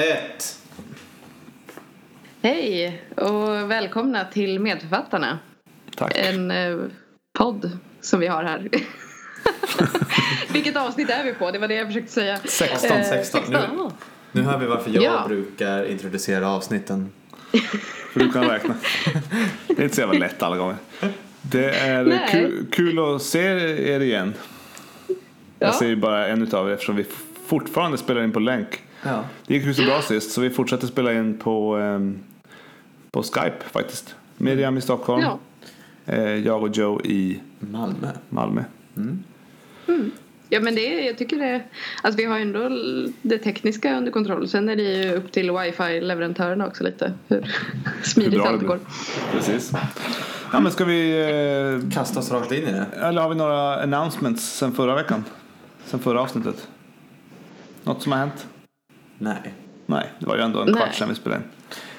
ett. Hej och välkomna till Medförfattarna. Tack. En eh, podd som vi har här. Vilket avsnitt är vi på? Det var det jag försökte säga. 16, Eh, 16. Nu, 16. nu hör vi varför jag Ja. brukar introducera avsnitten. För du kan räkna. Det är inte så jävla lätt alla gånger. Det är kul, kul att se er igen. Ja. Jag ser ju bara en utav er eftersom vi fortfarande spelar in på länk. Ja. Det gick ju så bra sist så vi fortsätter spela in på, ehm, på Skype faktiskt. Miriam i Stockholm. Ja. Eh, jag och Joe i Malmö. Malmö. ja men det jag tycker det Alltså vi har ju ändå det tekniska under kontroll. Sen är det ju upp till wifi-leverantörerna också lite. Hur smidigt allt går. Precis. Ja men ska vi... Eh, Kasta oss rakt in i det. eller har vi några announcements sen förra veckan? Sen förra avsnittet? Något som har hänt? Nej. Nej, det var ju ändå en Nej. kvart sedan vi spelade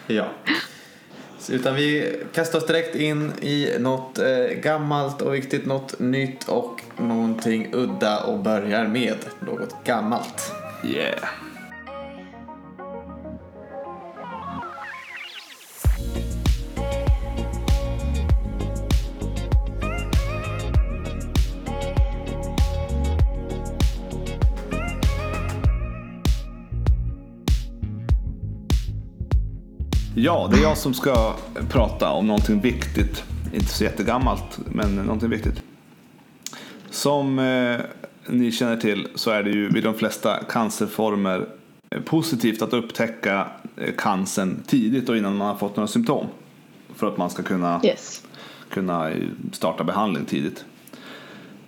in. Ja. Så, Utan vi kastar oss direkt in i något eh, gammalt och viktigt, något nytt och någonting udda och börjar med något gammalt. Yeah. Ja, det är jag som ska prata om någonting viktigt. Inte så jättegammalt, men någonting viktigt. Som eh, ni känner till så är det ju vid de flesta cancerformer eh, positivt att upptäcka eh, cancern tidigt och innan man har fått några symptom. För att man ska kunna, Yes. kunna eh, starta behandling tidigt.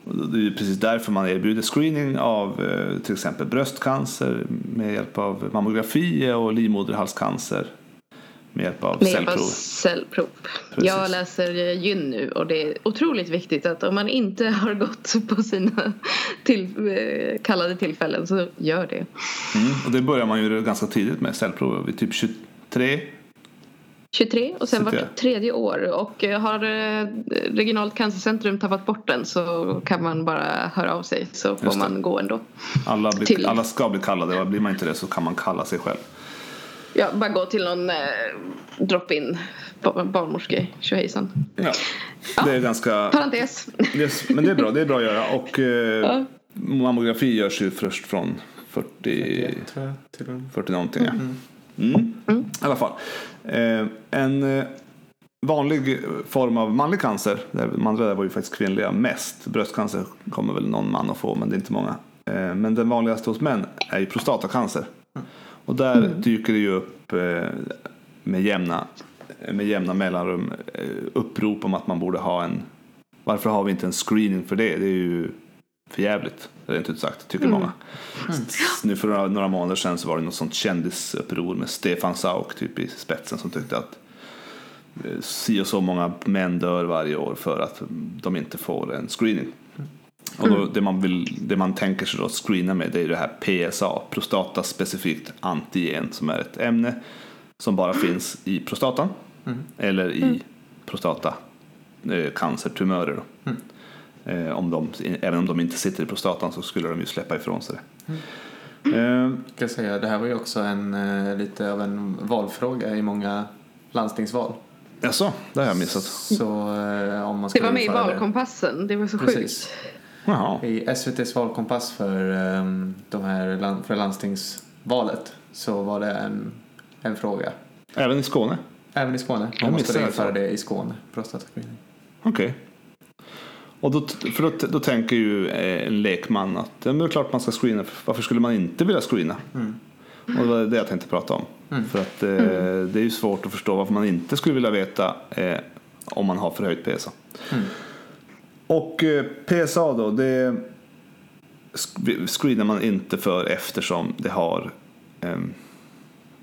Det är precis därför man erbjuder screening av till exempel bröstcancer med hjälp av mammografi och livmoderhalscancer med hjälp av Med hjälp av cellprov. cellprov. Precis. Jag läser eh, gyn nu och det är otroligt viktigt att om man inte har gått på sina till, eh, kallade tillfällen så gör det. Mm. Och det börjar man ju ganska tidigt med cellprov, vid typ 23 23 och sen vart det- tredje år och eh, har regionalt cancercentrum tappat bort den så kan man bara höra av sig så får man gå ändå. Alla, blir, alla ska bli kallade och blir man inte det så kan man kalla sig själv. Ja, bara gå till någon eh, drop-in ba- barnmorske tjohejsan. Ja. Det är ganska... Parentes. Det är, men det är bra, det är bra att göra. Och eh, Ja. mammografi görs ju först från 40, Tror jag, till och med. 40 någonting. Ja. Mm. I alla fall. Eh, en eh, vanlig form av manlig cancer, de andra där var ju faktiskt kvinnliga mest. Bröstcancer kommer väl någon man att få men det är inte många. Eh, men den vanligaste hos män är ju prostatacancer. Och där dyker det ju upp eh, med jämna, med jämna mellanrum eh, upprop om att man borde ha en varför har vi inte en screening för det? Det är ju för jävligt, rent ut sagt, tycker många. Nu för några, några månader sedan så var det något sånt kändisuppror med Stefan Sauk typ i spetsen som tyckte att eh, si och så många män dör varje år för att de inte får en screening. Och då, det, man vill, det man tänker sig då att screena med det är det här PSA, prostataspecifikt antigen, som är ett ämne som bara finns i prostatan eller i prostata eh, cancertumörer. Då. Eh, om de, även om de inte sitter i prostatan så skulle de ju släppa ifrån sig det. Eh, Ska jag säga, det här var ju också en, eh, lite av en valfråga i många landstingsval. Jaså, det har jag missat. Så eh, om man Det var med i införa det- valkompassen. Det var så Precis. sjukt. Jaha. I SVTs valkompass för, eh, de här, för landstingsvalet så var det en, en fråga. Även i Skåne? Även i Skåne. Man måste införa det i Skåne. Prostatascreening. Okej. Och då, för då, då tänker ju eh, en lekman att ja, men det är klart man ska screena. Varför skulle man inte vilja screena? Och det var det jag tänkte prata om. För att eh, det är ju svårt att förstå varför man inte skulle vilja veta eh, om man har förhöjt PSA. Och eh, PSA då, det screenar man inte för eftersom det har ehm,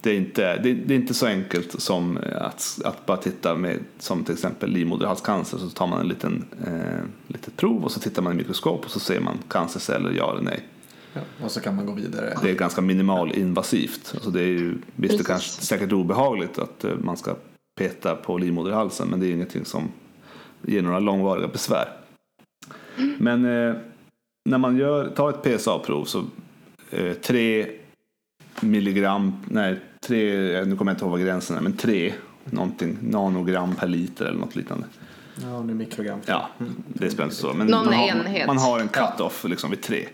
det är, inte, det, är inte så enkelt som att, att bara titta med som till exempel livmoderhalscancer så tar man en liten eh, litet prov och så tittar man i mikroskop och så ser man cancerceller, ja eller nej. Ja. Och så kan man gå vidare. Det är ganska minimalinvasivt. Alltså det är ju, visst, det kanske säkert obehagligt att eh, man ska peta på livmoderhalsen men det är ingenting som ger några långvariga besvär. Men eh, när man gör, tar ett PSA-prov så eh, tre milligram, nej, tre, nu kommer jag inte ihåg vad gränsen är, men tre någonting, nanogram per liter eller något liknande. Ja, det är mikrogram. Ja, det spelar inte så. Men Någon man, har, enhet. man har en cut-off liksom vid tre.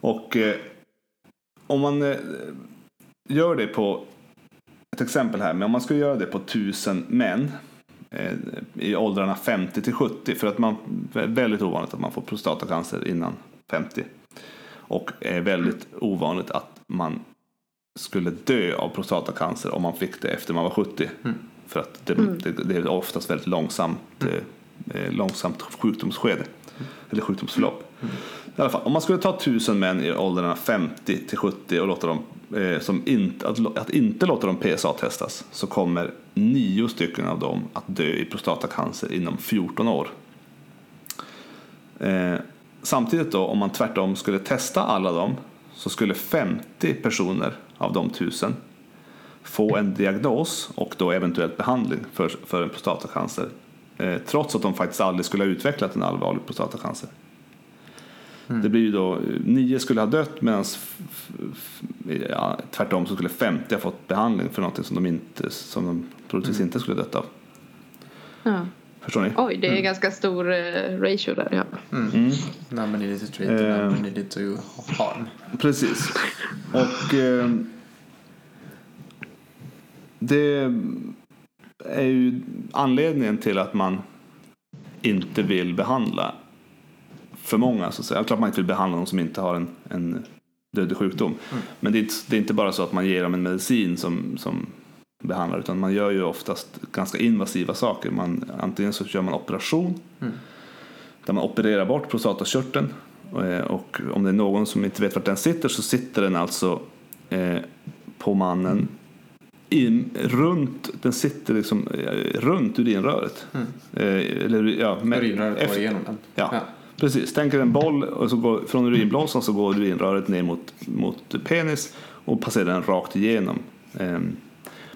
Och eh, om man eh, gör det på ett exempel här, men om man skulle göra det på tusen män eh, i åldrarna 50 till 70 för att man är väldigt ovanligt att man får prostatacancer innan 50 och är väldigt ovanligt att man skulle dö av prostatacancer om man fick det efter man var 70 för att det, det, det är oftast väldigt långsamt eh, eh, långsamt sjukdomsskede eller sjukdomsförlopp. I alla fall, om man skulle ta tusen män i åldrarna 50 till 70 och låta dem, eh, som inte, att, att inte låta dem PSA-testas så kommer nio stycken av dem att dö i prostatacancer inom 14 år. Eh, samtidigt då, om man tvärtom skulle testa alla dem så skulle 50 personer av de tusen få en diagnos och då eventuellt behandling för, för en prostatacancer eh, trots att de faktiskt aldrig skulle ha utvecklat en allvarlig prostatacancer. Det blir ju då, nio skulle ha dött medan ja, tvärtom så skulle 50 ha fått behandling för något som de, inte, som de troligtvis inte skulle ha dött av. Ja. Förstår ni? Oj, det är ganska stor eh, ratio där. Ja. Mm. Number needed to treat, Eh. number needed to harm. Precis. Och eh, det är ju anledningen till att man inte vill behandla för många. Så att säga. Klart man inte vill behandla någon som inte har en, en dödlig sjukdom. Men det är, inte, det är inte bara så att man ger dem en medicin som, som behandlar utan man gör ju oftast ganska invasiva saker. Man, antingen så gör man operation där man opererar bort prostatakörteln Eh, och om det är någon som inte vet vart den sitter så sitter den alltså eh, på mannen in, runt, den sitter liksom eh, runt urinröret. Eh, eller, ja, med- Urinröret går igenom den. Ja, Ja. Precis. Tänk er en boll och så går, från urinblåsan så går urinröret ner mot, mot penis och passerar den rakt igenom eh,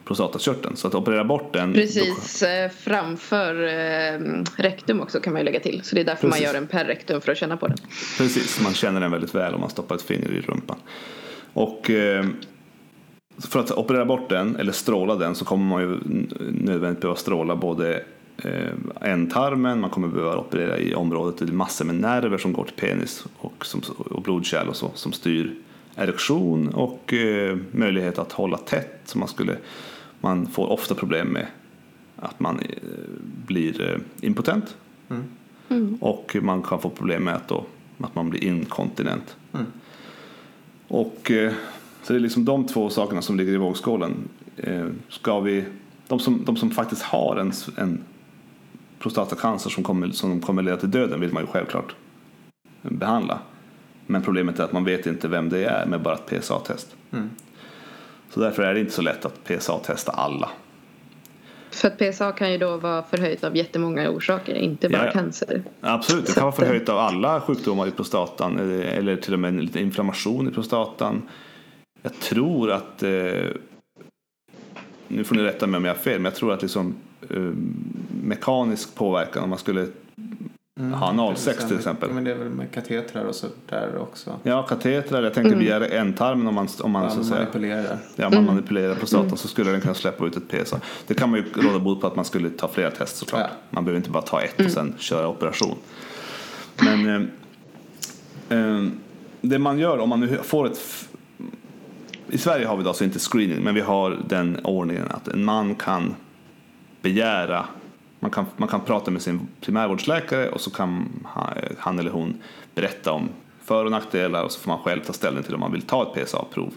prostatakörteln. Så att operera bort den. då- Precis eh, framför eh, rektum också kan man ju lägga till. Så det är därför Precis. man gör en per rektum för att känna på den. Precis, man känner den väldigt väl om man stoppar ett finger i rumpan. Och eh, för att operera bort den, eller stråla den, så kommer man ju nödvändigt behöva stråla både eh, ändtarmen, man kommer behöva operera i området, det är massor med nerver som går till penis och, som, och blodkärl och så, som styr erektion och eh, möjlighet att hålla tätt. Så man, skulle, man får ofta problem med att man eh, blir eh, impotent. Och man kan få problem med att, då, att man blir inkontinent. Och eh, så det är liksom de två sakerna som ligger i vågskålen. Eh, ska vi, de, som, de som faktiskt har en, en prostatacancer som kommer, som kommer leda till döden vill man ju självklart behandla. Men problemet är att man vet inte vem det är med bara ett PSA-test. Så därför är det inte så lätt att PSA-testa alla. För att PSA kan ju då vara förhöjt av jättemånga orsaker, inte bara Ja, ja. cancer. Absolut, det kan vara att, eh, förhöjt av alla sjukdomar i prostatan eller, eller till och med en liten inflammation i prostatan. Jag tror att, eh, nu får ni rätta mig om jag har fel, men jag tror att liksom, eh, mekanisk påverkan om man skulle ha analsex till exempel. Men det är väl med katetrar och så där också. Ja, katetrar, jag tänker via ändtarmen om man, om man, så Man säga, manipulerar. ja, man manipulerar prostatan så skulle den kunna släppa ut ett PSA. Det kan man ju råda bot på att man skulle ta flera test såklart. Ja. Man behöver inte bara ta ett och sen köra operation. Men eh, eh, det man gör om man nu får ett... I Sverige har vi alltså inte screening men vi har den ordningen att en man kan begära man kan, man kan prata med sin primärvårdsläkare och så kan ha- han eller hon berätta om för och nackdelar och så får man själv ta ställning till om man vill ta ett PSA-prov.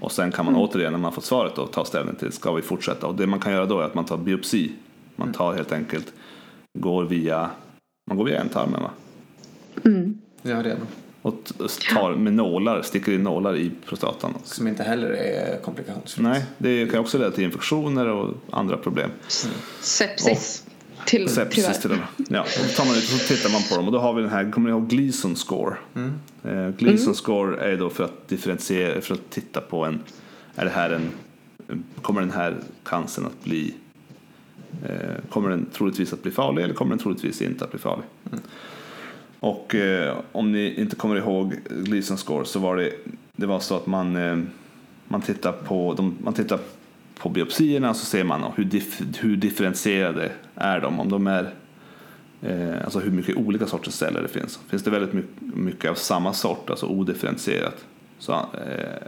Och sen kan man återigen när man fått svaret då, ta ställning till ska vi fortsätta. Och det man kan göra då är att man tar biopsi. Man tar helt enkelt, går via, man går via ändtarmen va? Ja, det är Och tar med nålar, sticker in nålar i prostatan. Som inte heller är komplikationsfritt. Nej, det kan också leda till infektioner och andra problem. Sepsis. Till, Sepsis till och med. Ja, och tar man ut och så tittar man på dem och då har vi den här, kommer ni ihåg Gleason score? Eh, Gleason score är då för att differentiera, för att titta på en, är det här en, kommer den här cancern att bli, eh, kommer den troligtvis att bli farlig eller kommer den troligtvis inte att bli farlig? Och eh, om ni inte kommer ihåg Gleason score så var det, det var så att man, eh, man tittar på, de, man tittar på biopsierna så ser man hur, dif, hur differentierade är de. Om de är, eh, alltså hur mycket olika sorters celler det finns. Finns det väldigt mycket, mycket av samma sort, alltså odifferentierat, så, eh,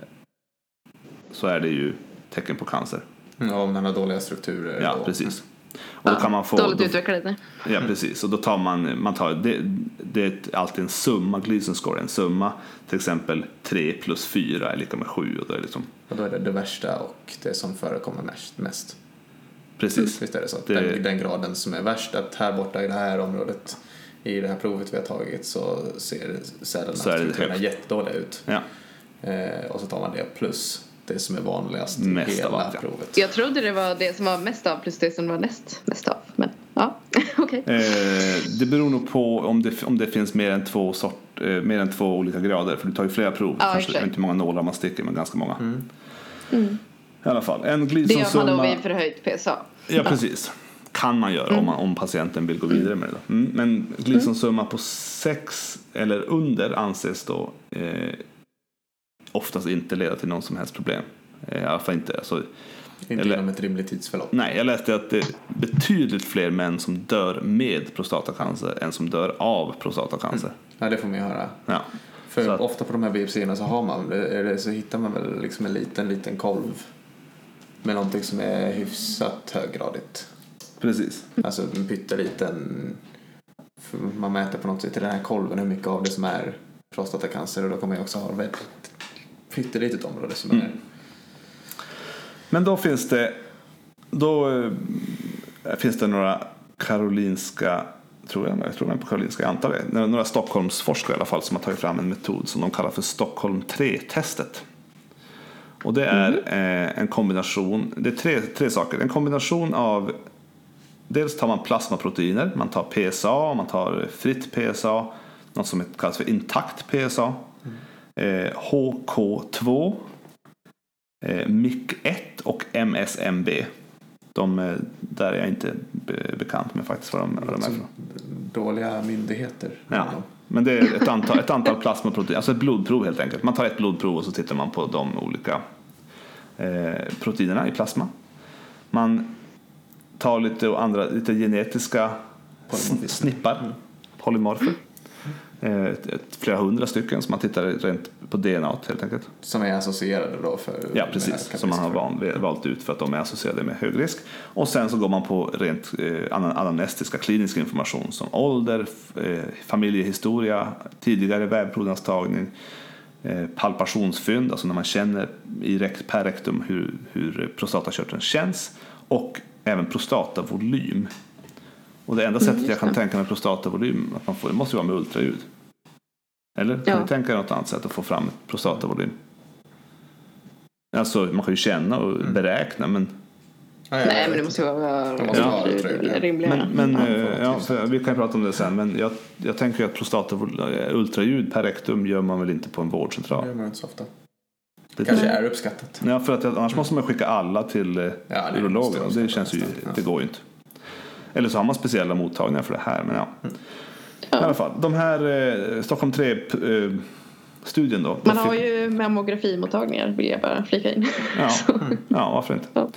så är det ju tecken på cancer. Ja, om den har dåliga strukturer. Ja, och- precis. Och då kan man få, Dåligt då, utvecklade. Ja, precis. Och då tar man, man tar, det, det är alltid en summa, Gleason score, en summa. Till exempel 3 plus 4 är lika med 7. Och då är det liksom, Och då är det det värsta och det som förekommer mest. mest. precis. Visst är det så? Att Det- den, den graden som är värst, att här borta i det här området i det här provet vi har tagit så ser cellerna Så är jättedåliga ut. Ja, Eh, och så tar man det plus det som är vanligast i Mest av hela allt, ja. provet. Jag trodde det var det som var mest av plus det som var näst mest av. Men ja, okej. eh, det beror nog på om det, om det finns mer än, två sort, eh, mer än två olika grader. För du tar ju flera prov. Ja, Kanske sig. inte många nålar man sticker, men ganska många. Mm. I alla fall, en Det gör man då vid förhöjt PSA. Ja, precis. Kan man göra Mm. om, man, om patienten vill gå vidare med det. Mm, men Gleason-summa på 6 eller under anses då eh, oftast inte leda till någon som helst problem. Eh, I alla fall inte. Alltså, Inte eller- inom ett rimligt tidsförlopp. nej, jag läste att det är betydligt fler män som dör med prostatacancer än som dör av prostatacancer. Ja, det får man ju höra. Ja. För att- ofta på de här biopsierna så har man, eller så hittar man väl liksom en liten, liten kolv med någonting som är hyfsat höggradigt. Precis. Alltså en pytteliten, man mäter på något sätt i den här kolven hur mycket av det som är prostatacancer och då kommer jag också ha väldigt pyttelitet område som Mm. är. Men då finns det, då, eh, finns det några karolinska, tror jag, jag tror det är på karolinska, jag antar det, några- Stockholmsforskare i alla fall som har tagit fram en metod som de kallar för Stockholm 3-testet. Och det är eh, en kombination, det är tre, tre saker, en kombination av Dels tar man plasmaproteiner, man tar PSA, man tar fritt PSA, något som kallas för intakt PSA, eh, HK2, eh, MIC1 och MSMB. De, eh, där är jag inte be- bekant med faktiskt vad de, vad de är för. som dåliga myndigheter. Ja, men det är ett antal, ett antal plasmaproteiner, alltså ett blodprov helt enkelt. Man tar ett blodprov och så tittar man på de olika eh, proteinerna i plasma. Man tar lite, andra, lite genetiska snippar, polymorfer. Eh, flera hundra stycken som man tittar rent på DNA helt enkelt. Som är associerade då för... Ja, precis. Som man har van, valt ut för att de är associerade med hög risk. Och sen så går man på rent eh, ana- anamnestiska klinisk information som ålder, eh, familjehistoria, tidigare vävprovstagning, eh, palpationsfynd, alltså när man känner i rekt, per rektum hur, hur prostatakörteln känns och även prostatavolym. Och det enda sättet jag just kan det. tänka mig prostatavolym, att man får, det måste ju vara med ultraljud. Eller? Kan Ja. ni tänka er något annat sätt att få fram prostatavolym? Alltså man kan ju känna och Mm. beräkna men, Ja, ja, Nej jag men det måste ju vara Det måste vara ultraljud, ja. rimligare. men, men Ja, eh, ja, för vi kan prata om det sen men jag, jag tänker ju att prostatavolym, ultraljud per rektum gör man väl inte på en Det vårdcentral. gör man inte så ofta. Det Kanske är uppskattat. Ja, för att jag- annars måste man skicka alla till eh, Ja, nej, det urologen det så känns ju, ja. det går ju inte. Eller så har man speciella mottagningar för det här men ja. Ja. I alla fall, de här eh, Stockholm 3 eh, studien då. Man har ju mammografimottagningar vill jag bara flika in. Ja, ja varför inte. Ja.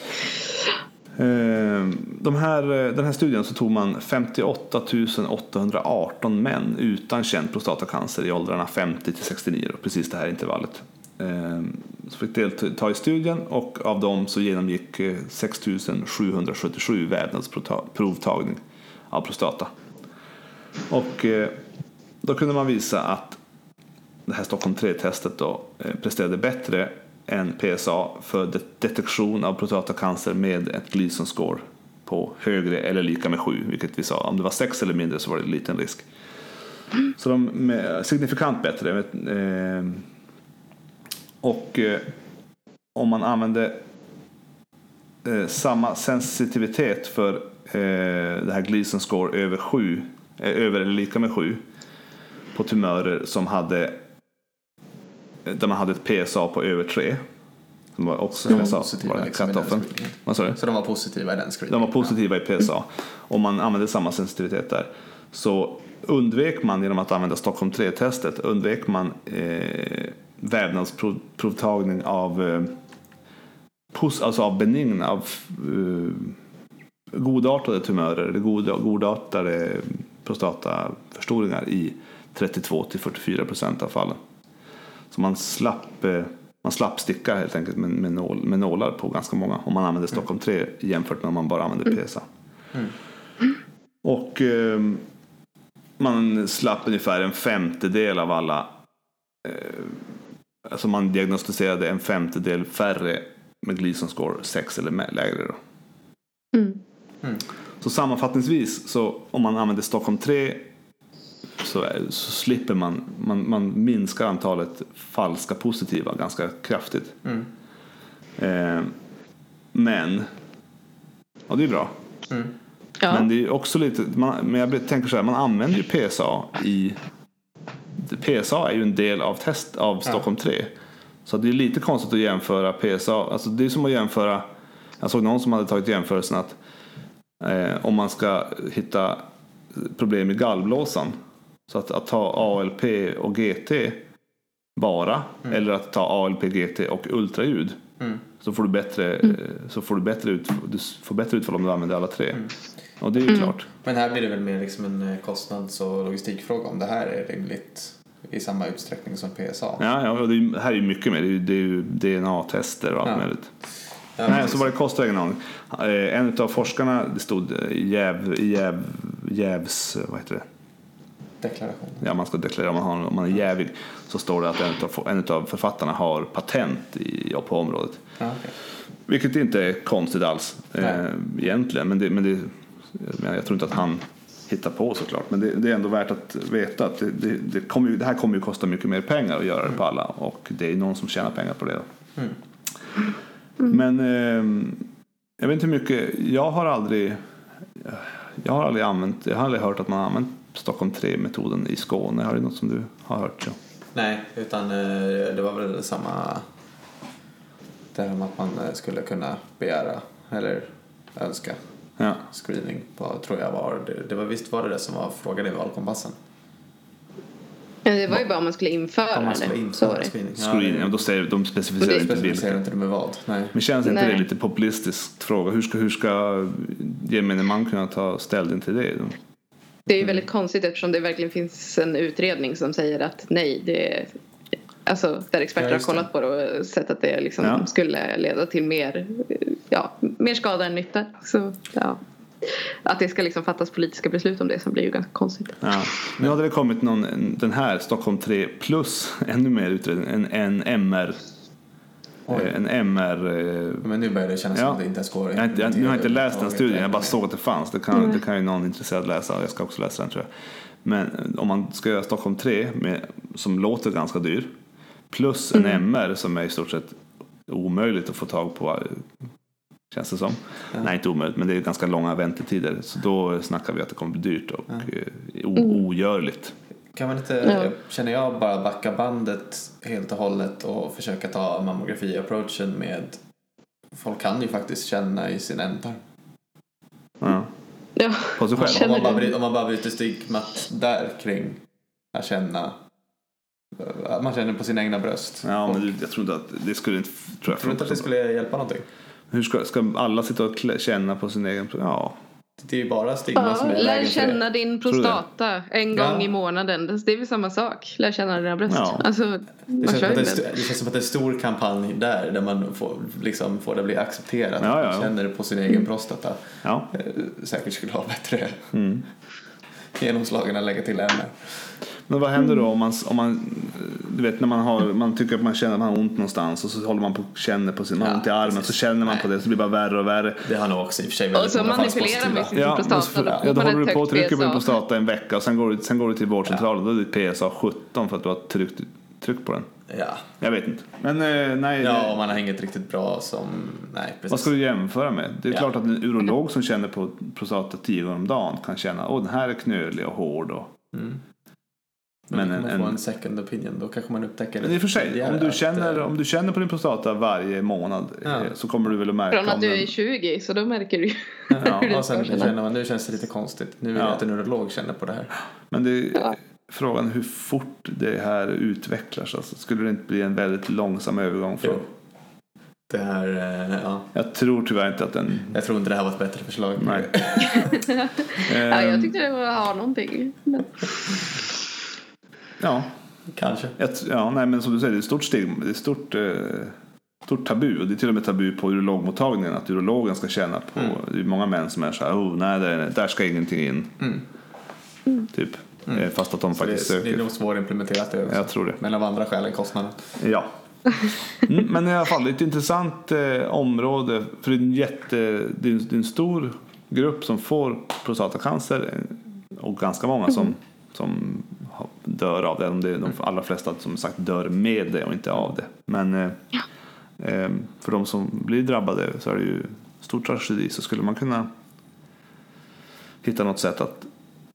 Eh, De här, eh, den här studien så tog man 58 818 män utan känd prostatacancer i åldrarna 50 till 69, då, precis det här intervallet. Ehm, som fick delta i studien och av dem så genomgick eh, 6 777 vävnadsprovtagning av prostata. Och eh, då kunde man visa att det här Stockholm 3-testet då eh, presterade bättre än PSA för detektion av prostatacancer med ett Gleason score på högre eller lika med 7, vilket vi sa. Om det var 6 eller mindre så var det en liten risk. Så de är signifikant bättre. Eh, och eh, om man använde eh, samma sensitivitet för eh, det här Gleason score över 7, eh, över eller lika med 7 på tumörer som hade där man hade ett PSA på över 3. Som var också De var sa, positiva var liksom du? Så de var positiva i den screeningen. De var positiva i PSA. Om man använde samma sensitivitet där så undvek man genom att använda Stockholm 3-testet undvek man eh, vävnadsprovtagning av eh, pos- alltså av benigna, av eh, godartade tumörer, eller godartade prostataförstoringar i 32 till 44 procent av fallen. Så man slapp, eh, man slapp sticka helt enkelt med, med, nål, med nålar på ganska många om man använde Stockholm 3 jämfört med om man bara använde PSA. Och eh, man slapp ungefär en femtedel av alla eh, Alltså man diagnostiserade en femtedel färre med Gleason score 6 eller lägre. Då. Mm. Så sammanfattningsvis, så om man använder Stockholm 3 så, är- så slipper man, man, man minskar antalet falska positiva ganska kraftigt. Mm. Eh, men, och det är bra. Ja. Men det är också lite, man, men jag tänker så här, man använder ju PSA i PSA är ju en del av test av Stockholm 3. Så det är lite konstigt att jämföra PSA, alltså det är som att jämföra, jag såg någon som hade tagit jämförelsen att eh, om man ska hitta problem i gallblåsan, så att, att ta ALP och GT bara, eller att ta ALP, GT och ultraljud. Mm. Så får du bättre, eh, så får du bättre, ut, du får bättre utfall om du använder alla tre. Och det är ju klart. Men här blir det väl mer liksom en eh, kostnads och logistikfråga om det här är rimligt i samma utsträckning som PSA. Ja, ja det, är, här är ju mycket mer. Det är ju, det är ju DNA-tester och allt Ja. möjligt. Ja, Nej, så vad det kostar ingen aning. Eh, En av forskarna, det stod eh, jäv, jäv, jävs, vad heter det? Deklaration. Ja, man ska deklarera om man, har, om man är jävig. Så står det att en av, en av författarna har patent i, ja, på området. Ja, okej. Vilket inte är konstigt alls Nej. egentligen. Men, det, men det, men jag tror inte att han hittar på såklart. Men det, det är ändå värt att veta att det, det, det, kommer ju, det här kommer ju kosta mycket mer pengar att göra det på alla. Och det är någon som tjänar pengar på det. Mm. Men eh, jag vet inte hur mycket. Jag har aldrig. Jag har aldrig använt. Jag har aldrig hört att man har använt Stockholm 3-metoden i Skåne. Har det något som du har hört? Ja. Nej, utan eh, det var väl samma det här med att man eh, skulle kunna begära eller önska Ja. screening på, tror jag var, det, det var visst var det det som var frågan i valkompassen. Men det var ju bara om man skulle införa Om man skulle införa det. screening. Screening, ja, då säger, de specificerar inte specificerar inte det med vad. Nej. Men känns inte Nej. det lite populistiskt fråga? Hur ska, hur ska gemene man kunna ta ställning till det? Det är ju väldigt konstigt eftersom det verkligen finns en utredning som säger att nej, det är Alltså där experter Ja, har det. kollat på det och sett att det liksom Ja. skulle leda till mer, ja, mer skada än nytta. Så, ja. Att det ska liksom fattas politiska beslut om det som blir ju ganska konstigt. Ja. Nu hade det kommit någon, en- den här Stockholm 3 plus ännu mer utredning, en, en MR. Oj. eh, En MR eh, Men nu börjar det kännas Ja. som att det inte ens går jag, jag, nu har jag inte läst den studien, jag bara såg att det fanns. Det kan, det kan ju någon intresserad läsa, jag ska också läsa den tror jag. Men eh, om man ska göra Stockholm 3, med, som låter ganska dyr, plus en MR som är i stort sett omöjligt att få tag på, känns det som. Nej, inte omöjligt, men det är ganska långa väntetider. Så då snackar vi att det kommer bli dyrt och eh, o- ogörligt. Kan man inte, Ja. känner jag, bara backa bandet helt och hållet och försöka ta mammografi-approachen med Folk kan ju faktiskt känna i sin ändtarm. Ja. Ja, På sig själv. Om man, bara, du? bry- om man bara bryter stigmat där kring att känna att man känner på sina egna bröst. Ja, men jag tror inte att det skulle inte... Tror jag, Tror inte att det skulle hjälpa någonting? Hur ska, ska alla sitta och klä- känna på sin egen... Ja. Det är ju bara stigma ja som är lär känna din prostata en Ja. gång i månaden. Det är väl samma sak. Lär känna dina bröst. Ja. Alltså, Det känns, det, st- det känns som att det är en stor kampanj där, där man får, liksom, får det bli accepterat. Ja, att ja, ja. känner på sin egen prostata. ja. Eh, säkert skulle ha bättre Mm. genomslag än att lägga till MR. Men vad händer då om man, om man, du vet när man har, man tycker att man känner att man har ont någonstans och så håller man på och känner på sin, man har Ja, ont i armen precis. så känner man på det så blir det bara värre och värre. Det har nog också i och för sig Och väldigt så många manipulerar med sin Ja, prostata. då, ja, då man håller du på och trycker på din prostata en vecka och sen går du, sen går du till vårdcentralen. Då är ditt PSA 17 för att du har tryckt, tryckt på den. Ja. Jag vet inte. Men eh, nej. ja, om man har inget riktigt bra som... Nej, precis. Vad ska du jämföra med? Det är Ja. klart att en urolog som känner på prostata tio gånger om dagen kan känna att den här är knölig och hård. Och... Mm. Men Men en- en- en second opinion, då kanske man upptäcker Men i och för sig, om du, känner, eh, om du känner på din prostata varje månad Ja. eh, så kommer du väl att märka Från att du är 20 så då märker du ju Ja, hur det Och sen ska känna. känner man, nu känns det lite konstigt. Nu vill Ja. jag att en urolog känner på det här. Men det, Ja. frågan är hur fort det här utvecklas. Alltså, skulle det inte bli en väldigt långsam övergång från... Det här, eh, ja. Jag tror tyvärr inte att den... Jag tror inte det här var ett bättre förslag. Nej. Ja, Ehm, jag tyckte det var att ha någonting. Men, Ja, Kanske. jag, t- ja, nej men som du säger, det är ett stort steg. Det är ett stort, eh, stort tabu. Och det är till och med tabu på urologmottagningen. Att urologen ska känna på... Det är många män som är så här, oh, nej, där, där ska ingenting in. Mm. Typ. Eh, Fast att de Så det, faktiskt är- det är söker. nog svårimplementerat det också. Jag tror det. Men av andra skäl än kostnaden. Ja. Mm, men i alla fall, det är ett intressant eh, område. För det är, en jätte, det, är en, det är en stor grupp som får prostatacancer. eh, Och ganska många som, som dör av det. Det är de allra flesta som sagt dör med det och inte av det. Men eh, eh, för de som blir drabbade så är det ju stor tragedi. Så skulle man kunna hitta något sätt att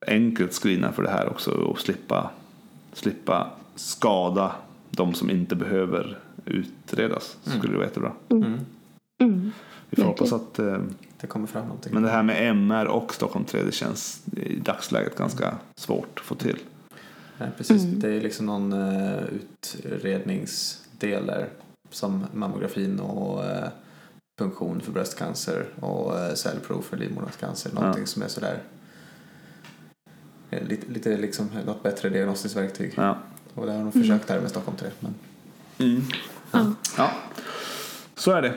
enkelt screena för det här också och slippa, slippa skada de som inte behöver utredas. Så skulle det vara jättebra. mm. Vi får hoppas att... Eh, Det kommer fram någonting. men det här med MR och Stockholm 3 det känns i dagsläget ganska svårt att få till. Ja, precis. Det är liksom någon uh, utredningsdel där. Som mammografin och eh, punktion för bröstcancer och eh, cellprov för livmoderhalscancer. Någonting som är sådär eh, lite, lite liksom något bättre diagnostiskt verktyg. Ja. Och det har de försökt här med Stockholm 3. Men Ja. ja, så är det.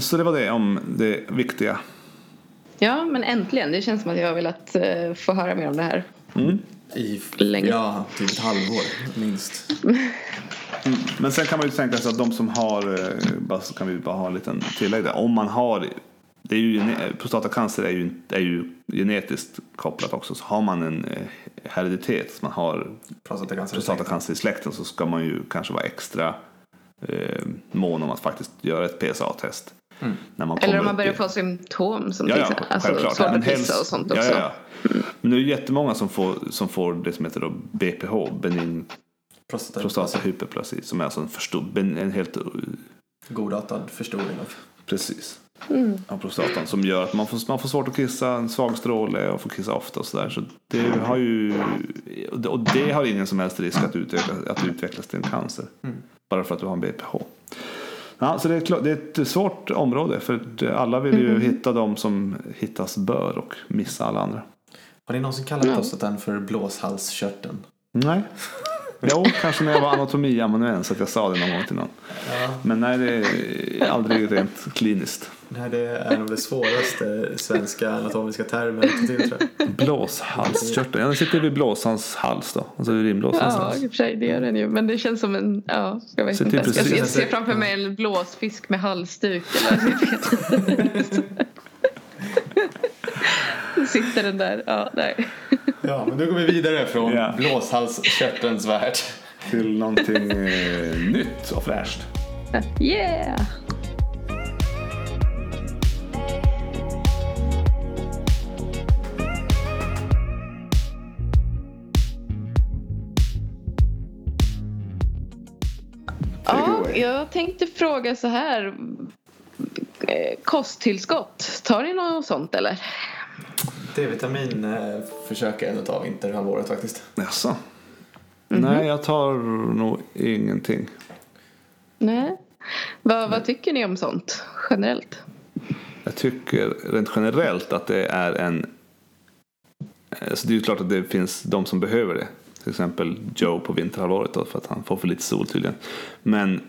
Så det var det om det viktiga. ja, men äntligen. Det känns som att jag har velat eh, få höra mer om det här. Mm. I Länge. ja, typ ett halvår minst. Men sen kan man ju tänka sig att de som har, eh, bara så kan vi bara ha en liten tillägg där. Om man har, det är ju, prostatacancer är ju, är ju genetiskt kopplat också. Så har man en eh, hereditet, man har Prostatacancer. prostatacancer i släkten så ska man ju kanske vara extra eh, mån om att faktiskt göra ett PSA-test. Mm. När man Eller om man börjar i- få symptom som Ja, till ja, alltså, svårt att pissa och sånt ja, också. Ja, ja. Men det är ju jättemånga som får, som får det som heter då BPH, benign Prostata, prostatahyperplasi, som är alltså en, förstor, ben- en helt Godartad förstoring av Precis. Mm. Av prostatan som gör att man får, man får svårt att kissa, en svag stråle och får kissa ofta och sådär. Så det har ju, och det har ingen som helst risk att, utveckla, att utvecklas till en cancer. Mm. Bara för att du har en BPH. Ja, så det är, klart, det är ett svårt område för att alla vill ju Mm. hitta de som hittas bör och missa alla andra. Har ni någonsin kallat Ja. prostatan för blåshalskörteln? Nej. Jo, kanske när jag var anatomiamanuens att jag sa det någon gång till någon. Ja. Men nej, det är aldrig rent kliniskt. Nej, det är nog det svåraste svenska anatomiska termen att ta till tror jag. Blåshalskörteln. Ja, den sitter vid blåsans hals då. Alltså vid rimblåsans Ja, hals. i och för sig det gör den ju. Men det känns som en, ja, jag vet är inte. Jag ser, jag precis- ser framför mig en blåsfisk med halsduk. Eller. Sitter den där, ja, nej. Ja, men nu går vi vidare från Ja. blåshalskörtelns värld. Till någonting eh, nytt och fräscht. Yeah! Jag tänkte fråga så här. Eh, Kosttillskott, tar ni något sånt eller? D-vitamin eh, försöker jag ändå ta vinterhalvåret faktiskt. Jaså? Nej, jag tar nog ingenting. Nej. Vad, vad tycker ni om sånt generellt? Jag tycker rent generellt att det är en... Alltså det är ju klart att det finns de som behöver det. Till exempel Joe på vinterhalvåret då, för att han får för lite sol tydligen. Men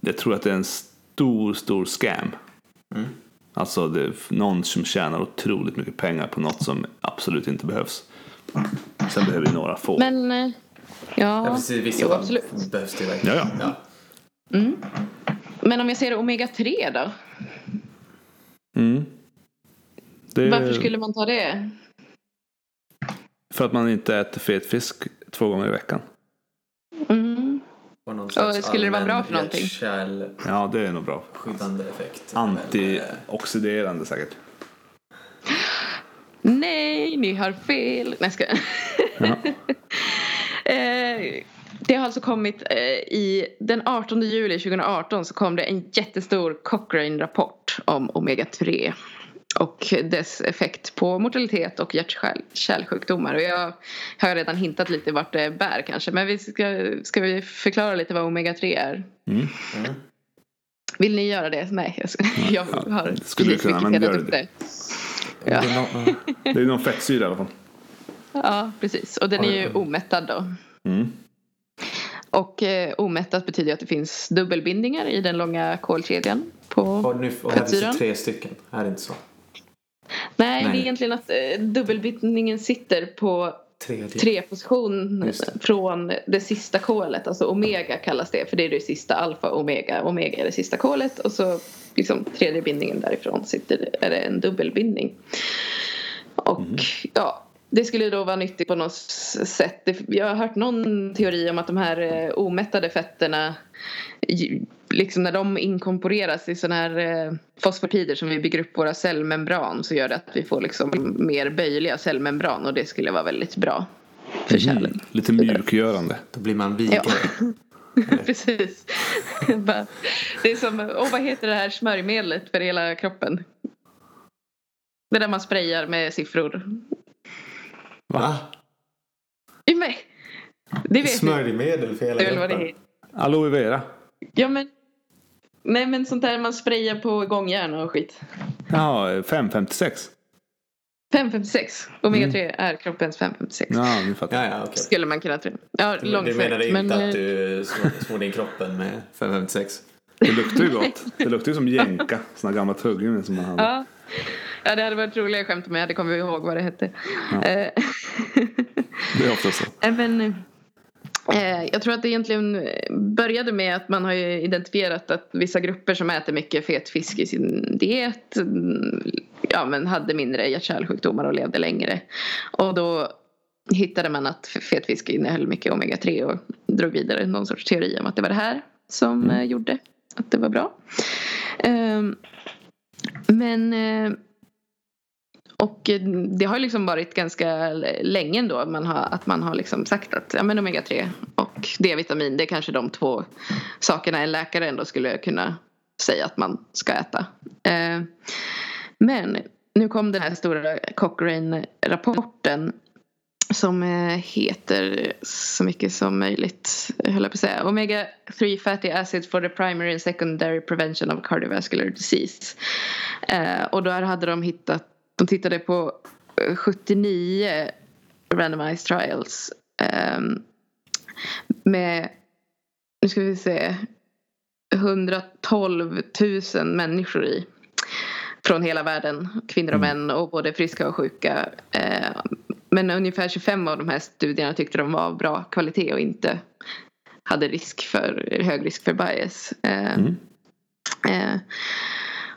jag tror att det är en stor, stor scam. Mm. Alltså det är någon som tjänar otroligt mycket pengar på något som absolut inte behövs. Sen behöver ju några få. Men, eh, ja, Ja, precis, i vissa jo, absolut. behövs det verkligen. Ja, ja. Mm. Men om jag ser omega-3 då? Mm. Det Varför skulle man ta det? För att man inte äter fet fisk två gånger i veckan. Och någon Och slags skulle det vara bra för någonting? hjärt-kärlskyddande Ja, det är nog bra. effekt. Antioxiderande säkert. Nej, ni har fel. Nej, ska Ja. eh, Det har alltså kommit eh, i den 18 juli 2018 så kom det en jättestor Cochrane-rapport om omega-3 och dess effekt på mortalitet och hjärt-kärlsjukdomar. Och jag har redan hintat lite vart det bär kanske men vi ska, ska vi förklara lite vad omega-3 är? Mm. Mm. Vill ni göra det? Nej, jag, ska, jag har skulle du precis kunna, men gör upp det. det. Ja. Det är nå- ja. Det är någon fettsyra i alla fall. ja, precis. Och den är ju omättad då. Mm. Och eh, omättat betyder att det finns dubbelbindningar i den långa kolkedjan. På... Har nu och här finns det Fettsyran? tre stycken. Är det inte så. Nej, det Nej. är egentligen att eh, dubbelbindningen sitter på Tredje. tre position det. från det sista kolet. Alltså omega kallas det för det är det sista alfa omega. Omega är det sista kolet och så liksom tredje bindningen därifrån sitter är det en dubbelbindning. Och ja, det skulle då vara nyttigt på något sätt. Det- Jag har hört någon teori om att de här eh, omättade fetterna liksom när de inkorporeras i sådana här eh, fosfatider som vi bygger upp våra cellmembran så gör det att vi får liksom mer böjliga cellmembran och det skulle vara väldigt bra för kärlen. Lite mjukgörande. Då blir man vigare. Precis. Bara- det är som, åh vad heter det här smörjmedlet för hela kroppen? Det där man sprayar med siffror. Va? Mig. Det vet. Smörjmedel för hela kroppen. Aloe vera. Ja men. Nej men sånt där man sprayar på gångjärn och skit. Ja, 556. 556. Omega 3 är kroppens 556. Ja, nu fattar jag. Ja, ja, okej. Skulle man kunna tro. Ja, Du, du långsökt. menade inte men, att eh, du smor- smorde in kroppen med 556? Det luktar ju gott. Det luktar ju som jänka. Såna gamla tuggummin som man hade. Ja. ja, det hade varit roliga skämt om jag hade kommit ihåg vad det hette. Eh, Det är ofta så. Men, eh, jag tror att det egentligen började med att man har ju identifierat att vissa grupper som äter mycket fet fisk i sin diet mm, ja, men hade mindre hjärt-kärlsjukdomar och levde längre. Och då hittade man att fet fisk innehöll mycket omega-3 och drog vidare någon sorts teori om att det var det här som eh, gjorde att det var bra. Ehm, men eh, och eh, det har ju liksom varit ganska länge ändå att man har, att man har liksom sagt att ja, men omega-3 och D-vitamin det är kanske de två sakerna en läkare ändå skulle kunna säga att man ska äta. Eh, men nu kom den här stora Cochrane-rapporten som eh, heter så mycket som möjligt, höll jag på att säga. Omega 3 fatty Acid for the primary and secondary prevention of cardiovascular disease. Eh, och där hade de hittat, de tittade på eh, 79 randomized trials. ehm, med, nu ska vi se, 112 000 människor i. Från hela världen, kvinnor och män och både friska och sjuka. Eh, men ungefär 25 av de här studierna tyckte de var av bra kvalitet och inte hade risk för, hög risk för bias. Eh, Mm. eh,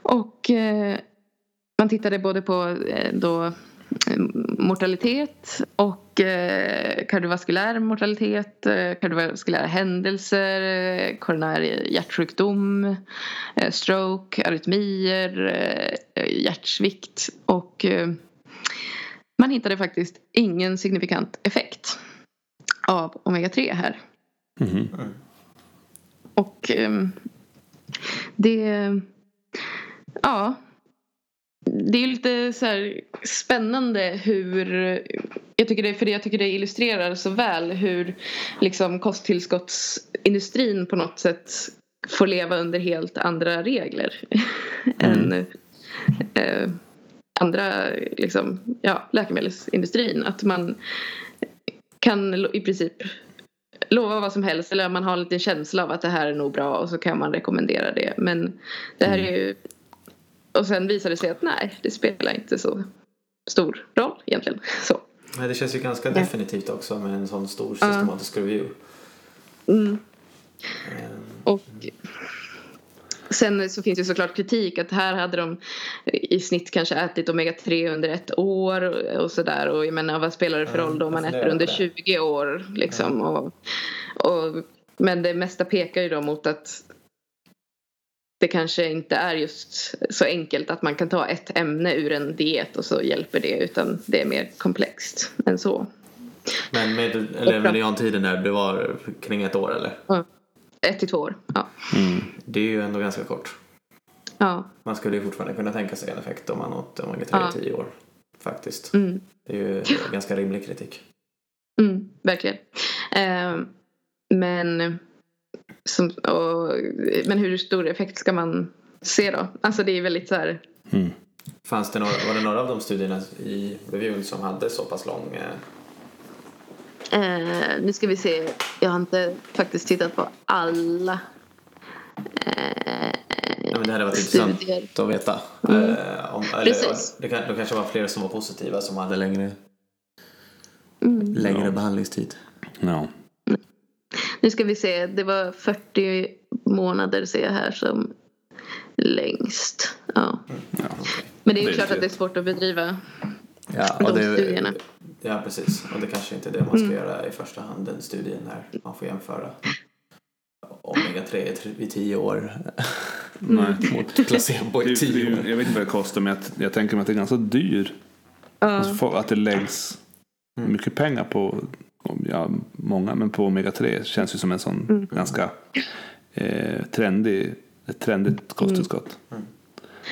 och eh, man tittade både på eh, då, eh, mortalitet och eh, kardiovaskulär mortalitet, eh, kardiovaskulära händelser, eh, koronär hjärtsjukdom, eh, stroke, arytmier, eh, hjärtsvikt och man hittade faktiskt ingen signifikant effekt av omega-3 här. Mhm. Och det... Ja. Det är lite så här spännande hur... Jag tycker det, för jag tycker det illustrerar så väl hur liksom kosttillskottsindustrin på något sätt får leva under helt andra regler än eh, andra liksom, ja, läkemedelsindustrin. Att man kan i princip lova vad som helst eller man har en liten känsla av att det här är nog bra och så kan man rekommendera det. Men det här är ju... Och sen visar det sig att nej, det spelar inte så stor roll egentligen. Så. Nej, det känns ju ganska definitivt också med en sån stor systematisk review. Mm. Ehm, Och sen så finns det såklart kritik att här hade de i snitt kanske ätit omega-3 under ett år och sådär. Och jag menar vad spelar det för Ja, roll då om man äter under på det. 20 år liksom. Och, och, men det mesta pekar ju då mot att det kanske inte är just så enkelt att man kan ta ett ämne ur en diet och så hjälper det utan det är mer komplext än så. Men med, eller mediantiden där, det var kring ett år eller? Ett till två år. Ja. Mm. Det är ju ändå ganska kort. ja. Man skulle ju fortfarande kunna tänka sig en effekt om man åt omega-3 Ja. i 10 år. Faktiskt. Mm. Det är ju ganska rimlig kritik. Mm, verkligen. Eh, men som, och, men hur stor effekt ska man se då? Alltså det är väldigt så här. Mm. Fanns det några, var det några av de studierna i reviewn som hade så pass lång eh, Eh, nu ska vi se. Jag har inte faktiskt tittat på alla. Eh, Ja, men det hade varit Studier. intressant att veta. Mm. Eh, om, eller, Precis. Det, kan, det kanske var fler som var positiva som hade längre, mm. längre behandlingstid. Ja. Nu ska vi se. Det var 40 månader ser jag här som längst. Ja. ja. Men det är ju Det är klart det. att det är svårt att bedriva Ja, de det, studierna. ja, precis. Och det kanske inte är det man ska Mm. göra i första hand, den studien när man får jämföra omega-3 i 10 år Nej. mot placebo Det, i det, 10 år. jag vet inte vad det kostar men jag, jag tänker mig att det är ganska dyr. Ja. Alltså, att det läggs Mm. mycket pengar på, ja, många, men på omega-3 känns ju som en sån Mm. ganska eh, trendig, ett trendigt kosttillskott.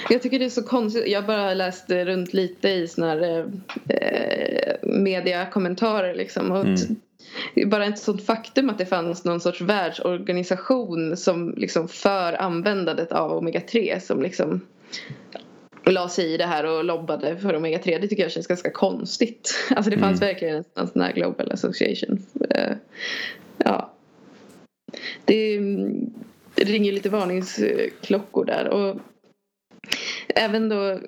Jag tycker det är så konstigt. Jag bara läste runt lite i såna här eh, mediakommentarer liksom. Och Mm. Bara ett sånt faktum att det fanns någon sorts världsorganisation som liksom för användandet av omega-3 som liksom la sig i det här och lobbade för omega-3. Det tycker jag känns ganska konstigt. Alltså det fanns Mm. verkligen en, sån här global association. Eh, ja. Det, det ringer lite varningsklockor där. Och även då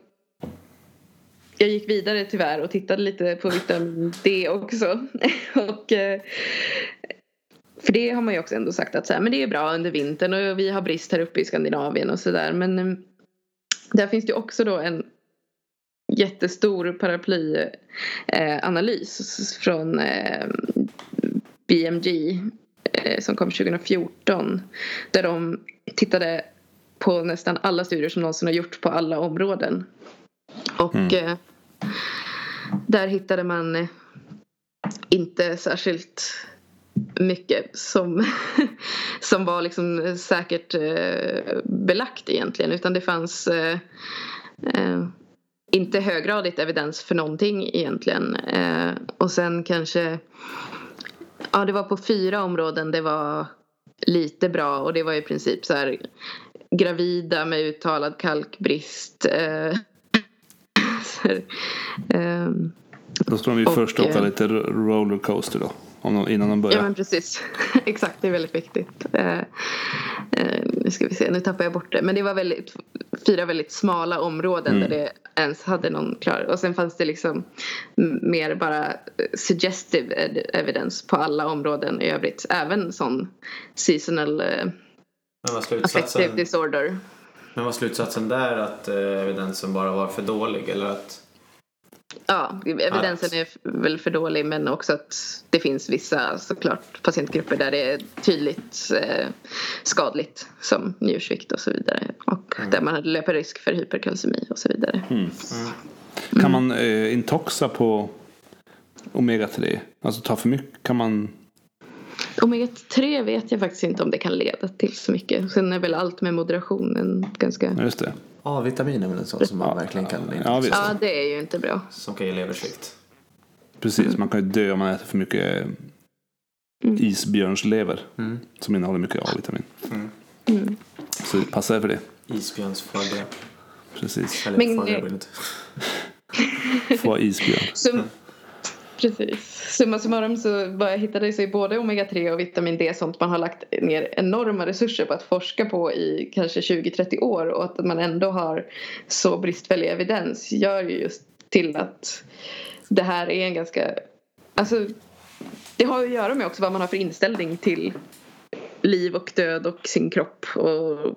jag gick vidare tyvärr och tittade lite på vitamin D också. och, eh, för det har man ju också ändå sagt att så här, men det är bra under vintern och vi har brist här uppe i Skandinavien och sådär. Men eh, där finns det också då en jättestor paraplyanalys från eh, BMG eh, som kom 2014. Där de tittade på nästan alla studier som någonsin har gjorts på alla områden. Och Mm. eh, där hittade man eh, inte särskilt mycket som, som var liksom säkert eh, belagt egentligen. Utan det fanns eh, eh, inte höggradigt evidens för någonting egentligen. Eh, och sen kanske Ja, det var på fyra områden det var lite bra och det var i princip så här gravida med uttalad kalkbrist. Eh, Då ska de ju först åka eh, lite ro- rollercoaster då. Om de, innan de börjar. Ja men precis. Exakt, det är väldigt viktigt. Eh, eh, nu ska vi se, nu tappar jag bort det. Men det var väldigt, fyra väldigt smala områden Mm. där det ens hade någon klar. Och sen fanns det liksom mer bara suggestive ed- evidence på alla områden i övrigt. Även sån seasonal eh, affective slutsatsen, disorder. men var slutsatsen där att eh, evidensen bara var för dålig eller att Ja, evidensen är väl för dålig men också att det finns vissa såklart patientgrupper där det är tydligt eh, skadligt som njursvikt och så vidare och där man löper risk för hyperkalcemi och så vidare. Mm. Kan man eh, intoxa på omega-3? Alltså ta för mycket? Kan man? Omega-3 vet jag faktiskt inte om det kan leda till så mycket. Sen är väl allt med moderationen ganska... Just det. A-vitamin är väl en sån som man verkligen kan Ja, visst. Ja, det är ju inte bra. som kan ge leversvikt. Precis, man kan ju dö om man äter för mycket Mm. isbjörnslever. Mm. Som innehåller mycket A-vitamin. Mm. Så passa er för det. Isbjörnsfödda. Precis. Eller Men, födda eh, inte. Få isbjörn. Sum- Precis. Summa summarum så vad jag hittade sig både omega-3 och vitamin D sånt man har lagt ner enorma resurser på att forska på i kanske 20-30 år och att man ändå har så bristfällig evidens gör ju just till att det här är en ganska alltså det har ju att göra med också vad man har för inställning till liv och död och sin kropp och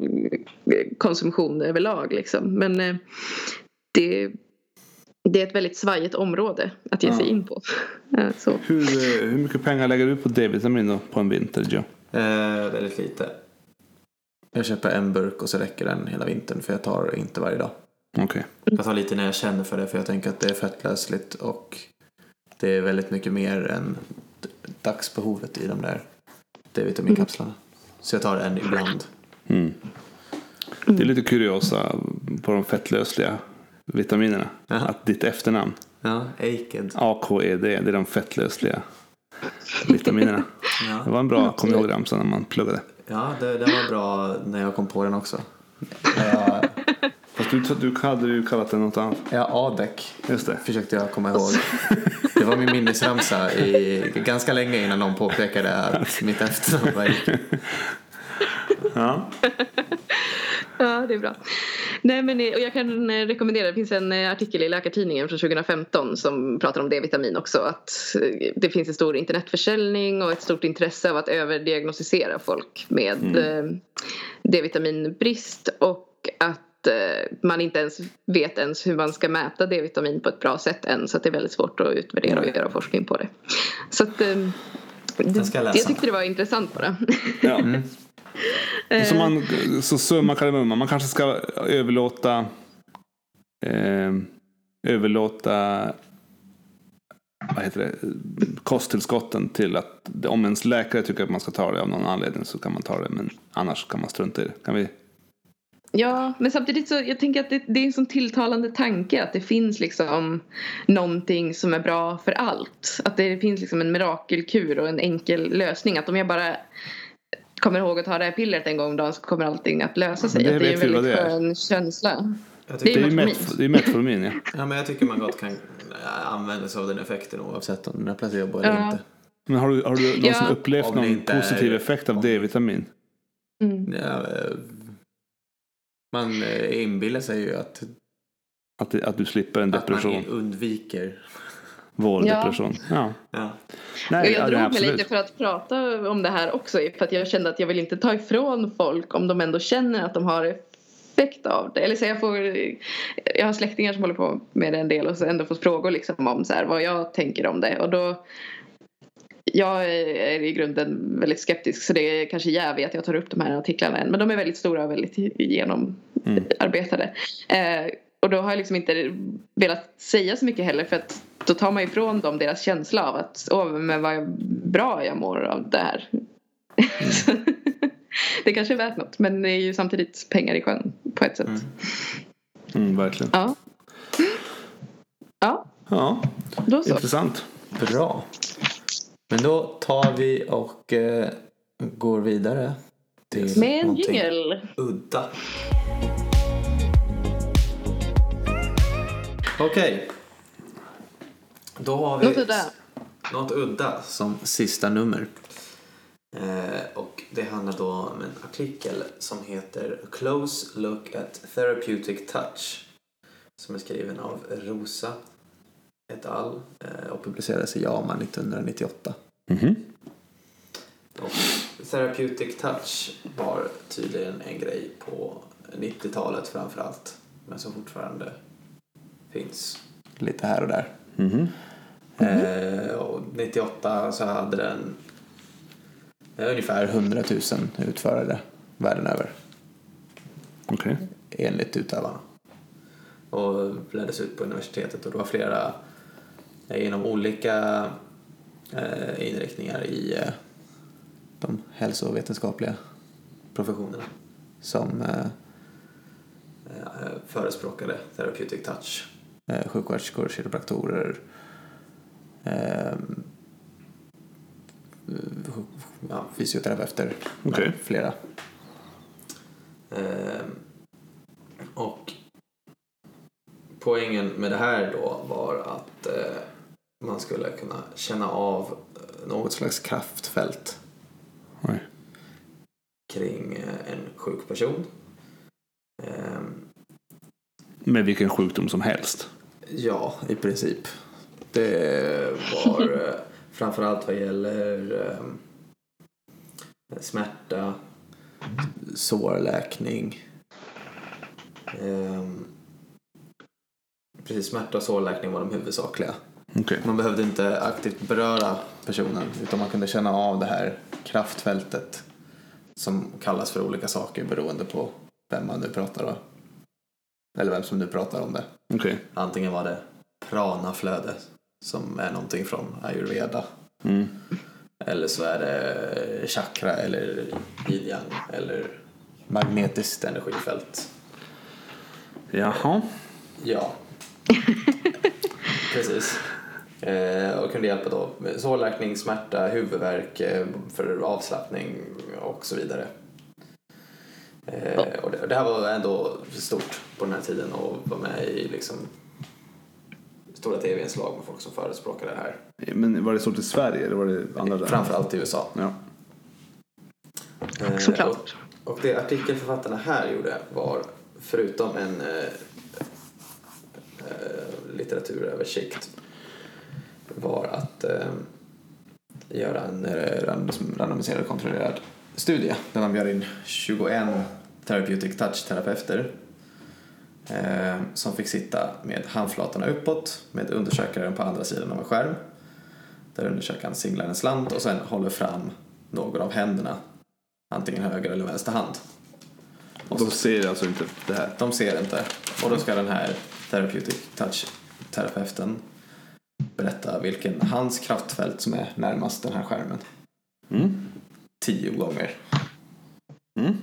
konsumtion överlag liksom men eh, det det är ett väldigt svajigt område att ge sig Ja. in på. Så. Hur, eh, hur mycket pengar lägger du på D-vitamin på en vinter, Joe? Eh, väldigt lite. Jag köper en burk och så räcker den hela vintern för jag tar inte varje dag. Okej. Jag tar lite när jag känner för det för jag tänker att det är fettlösligt och det är väldigt mycket mer än dagsbehovet i de där D-vitaminkapslarna. Så jag tar en ibland. Mm. Det är lite kuriosa på de fettlösliga vitaminerna. Jaha. Att ditt efternamn, Ja, Aked. AKED, det är de fettlösliga vitaminerna. Det Ja. var en bra kom ihåg ramsa när man pluggade. Ja, det, den var bra när jag kom på den också. Jag, Fast du, du hade ju kallat den något annat. ja, ADEC Just det. försökte jag komma ihåg. Det var min minnesramsa i, ganska länge innan någon påpekade att mitt efternamn var Erik. Ja. Ja, det är bra. Nej, men, eh, och jag kan eh, rekommendera, det finns en eh, artikel i Läkartidningen från 2015 som pratar om D-vitamin också. Att det finns en stor internetförsäljning och ett stort intresse av att överdiagnostisera folk med eh, D-vitaminbrist och att man inte ens vet ens hur man ska mäta D-vitamin på ett bra sätt än så att det är väldigt svårt att utvärdera och göra forskning på det. Så att ska jag läsa. jag tyckte det var intressant bara. ja. Så, man, så summa kardemumma, man kanske ska överlåta eh, överlåta vad heter det, kosttillskotten till att om ens läkare tycker att man ska ta det av någon anledning så kan man ta det men annars kan man strunta i det. Kan vi? Ja, men samtidigt så jag tänker att det, det är en sån tilltalande tanke att det finns liksom någonting som är bra för allt. Att det finns liksom en mirakelkur och en enkel lösning. Att om jag bara kommer ihåg att ta det här pillret en gång om dagen så kommer allting att lösa sig. Det att det är en väldigt det är. skön känsla. Det är ju metformin. met- det är metformin ja. ja, men jag tycker man gott kan använda sig av den effekten oavsett om den är placebo eller Ja. inte. Men har du, har du någonsin Ja. upplevt någon inte är- positiv effekt av D-vitamin? Mm. Ja, eh, man eh, inbillar sig ju att, Att, det- att du slipper en att man depression? undviker. Vårdepression? Ja. Ja. Nej, jag ja, det är drog mig lite för att prata om det här också för att jag kände att jag vill inte ta ifrån folk om de ändå känner att de har effekt av det. Eller så jag, får, jag har släktingar som håller på med det en del och så ändå fått frågor liksom om så här, vad jag tänker om det. Och då, jag är i grunden väldigt skeptisk så det är kanske jävigt att jag tar upp de här artiklarna än. Men de är väldigt stora och väldigt genomarbetade. Eh, och då har jag liksom inte velat säga så mycket heller för att då tar man ifrån dem deras känsla av att åh men vad bra jag mår av det här. Så, det kanske är värt något men det är ju samtidigt pengar i sjön på ett sätt. Mm. Mm, verkligen. Ja. Ja, Ja, då så. intressant. Bra. Men då tar vi och eh, går vidare till Med en jingel. udda. Okej. Då har vi Något udda. något udda som sista nummer. Eh, och det handlar då om en artikel som heter A Close Look at Therapeutic Touch. Som är skriven av Rosa et al. eh, och publicerades i JAMA 1998. Mhm. Och Therapeutic touch var tydligen en grej på 90-talet framför allt. Men som fortfarande finns lite här och där. Mhm. Eh, och 98 så hade den eh, ungefär 100 000 utförare världen över Okej. enligt utövarna. Och leddes ut på universitetet och det var flera eh, inom olika eh, inriktningar i eh, de hälsovetenskapliga professionerna som eh, eh, förespråkade therapeutic touch. Eh, sjuksköterskor, kiropraktorer, eh, ja, fysioterapeuter, Okej. flera. Eh, och poängen med det här då var att eh, man skulle kunna känna av eh, något slags kraftfält Oj. kring eh, en sjuk person. Eh, Med vilken sjukdom som helst. Ja, i princip. Det var eh, framförallt vad gäller eh, smärta, sårläkning. Eh, precis, smärta och sårläkning var de huvudsakliga. Okej. Man behövde inte aktivt beröra personen utan man kunde känna av det här kraftfältet som kallas för olika saker beroende på vem man nu pratar om. Eller vem som nu pratar om det. Okej. Antingen var det pranaflöde som är någonting från ayurveda. Mm. Eller så är det chakra eller yin eller magnetiskt energifält. Jaha. Ja. Precis. Eh, och kunde hjälpa då med sårläkning, smärta, huvudvärk, eh, för avslappning och så vidare. Eh, och det, det här var ändå stort på den här tiden och var med i liksom stora tv-inslag med folk som förespråkade det här. Men var det stort i Sverige eller var det andra länder? Framförallt i USA. Ja. Eh, Såklart. Och, och det artikelförfattarna här gjorde var, förutom en eh, eh, litteraturöversikt, var att eh, göra en eh, randomis- randomiserad kontrollerad studie där man bjöd in 21 therapeutic touch-terapeuter eh, som fick sitta med handflatorna uppåt med undersökaren på andra sidan av en skärm där undersökaren singlar en slant och sen håller fram någon av händerna antingen höger eller vänster hand. Och De ser alltså inte det här. de ser inte. Och då ska den här therapeutic touch-terapeuten berätta vilken hands kraftfält som är närmast den här skärmen. Mm. Tio gånger. Mm.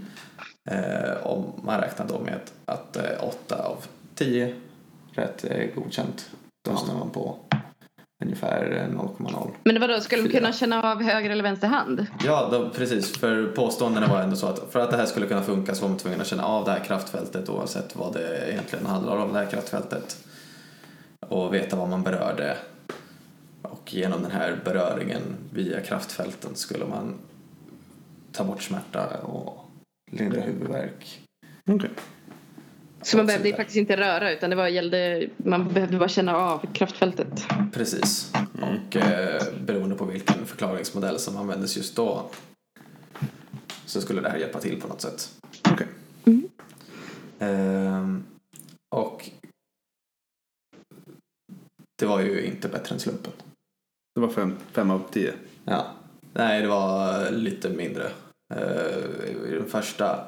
Eh, och man räknar då med att eh, åtta av tio rätt godkänt. Då hamnar man på ungefär eh, 0,0. Men vadå, skulle de kunna känna av höger eller vänster hand? Ja, då, precis. För påståendena var ändå så att för att det här skulle kunna funka så var man tvungen att känna av det här kraftfältet oavsett vad det egentligen handlar om, det här kraftfältet. Och veta vad man berörde. Och genom den här beröringen via kraftfälten skulle man ta bort smärta och lindra huvudvärk. Okej. Så man behövde faktiskt inte röra utan det var, gällde, man behövde bara känna av kraftfältet. Precis. Och eh, beroende på vilken förklaringsmodell som användes just då så skulle det här hjälpa till på något sätt. Okej. Ehm, och det var ju inte bättre än slumpen. Det var fem, fem av tio. Ja. Nej, det var lite mindre. Eh, I den första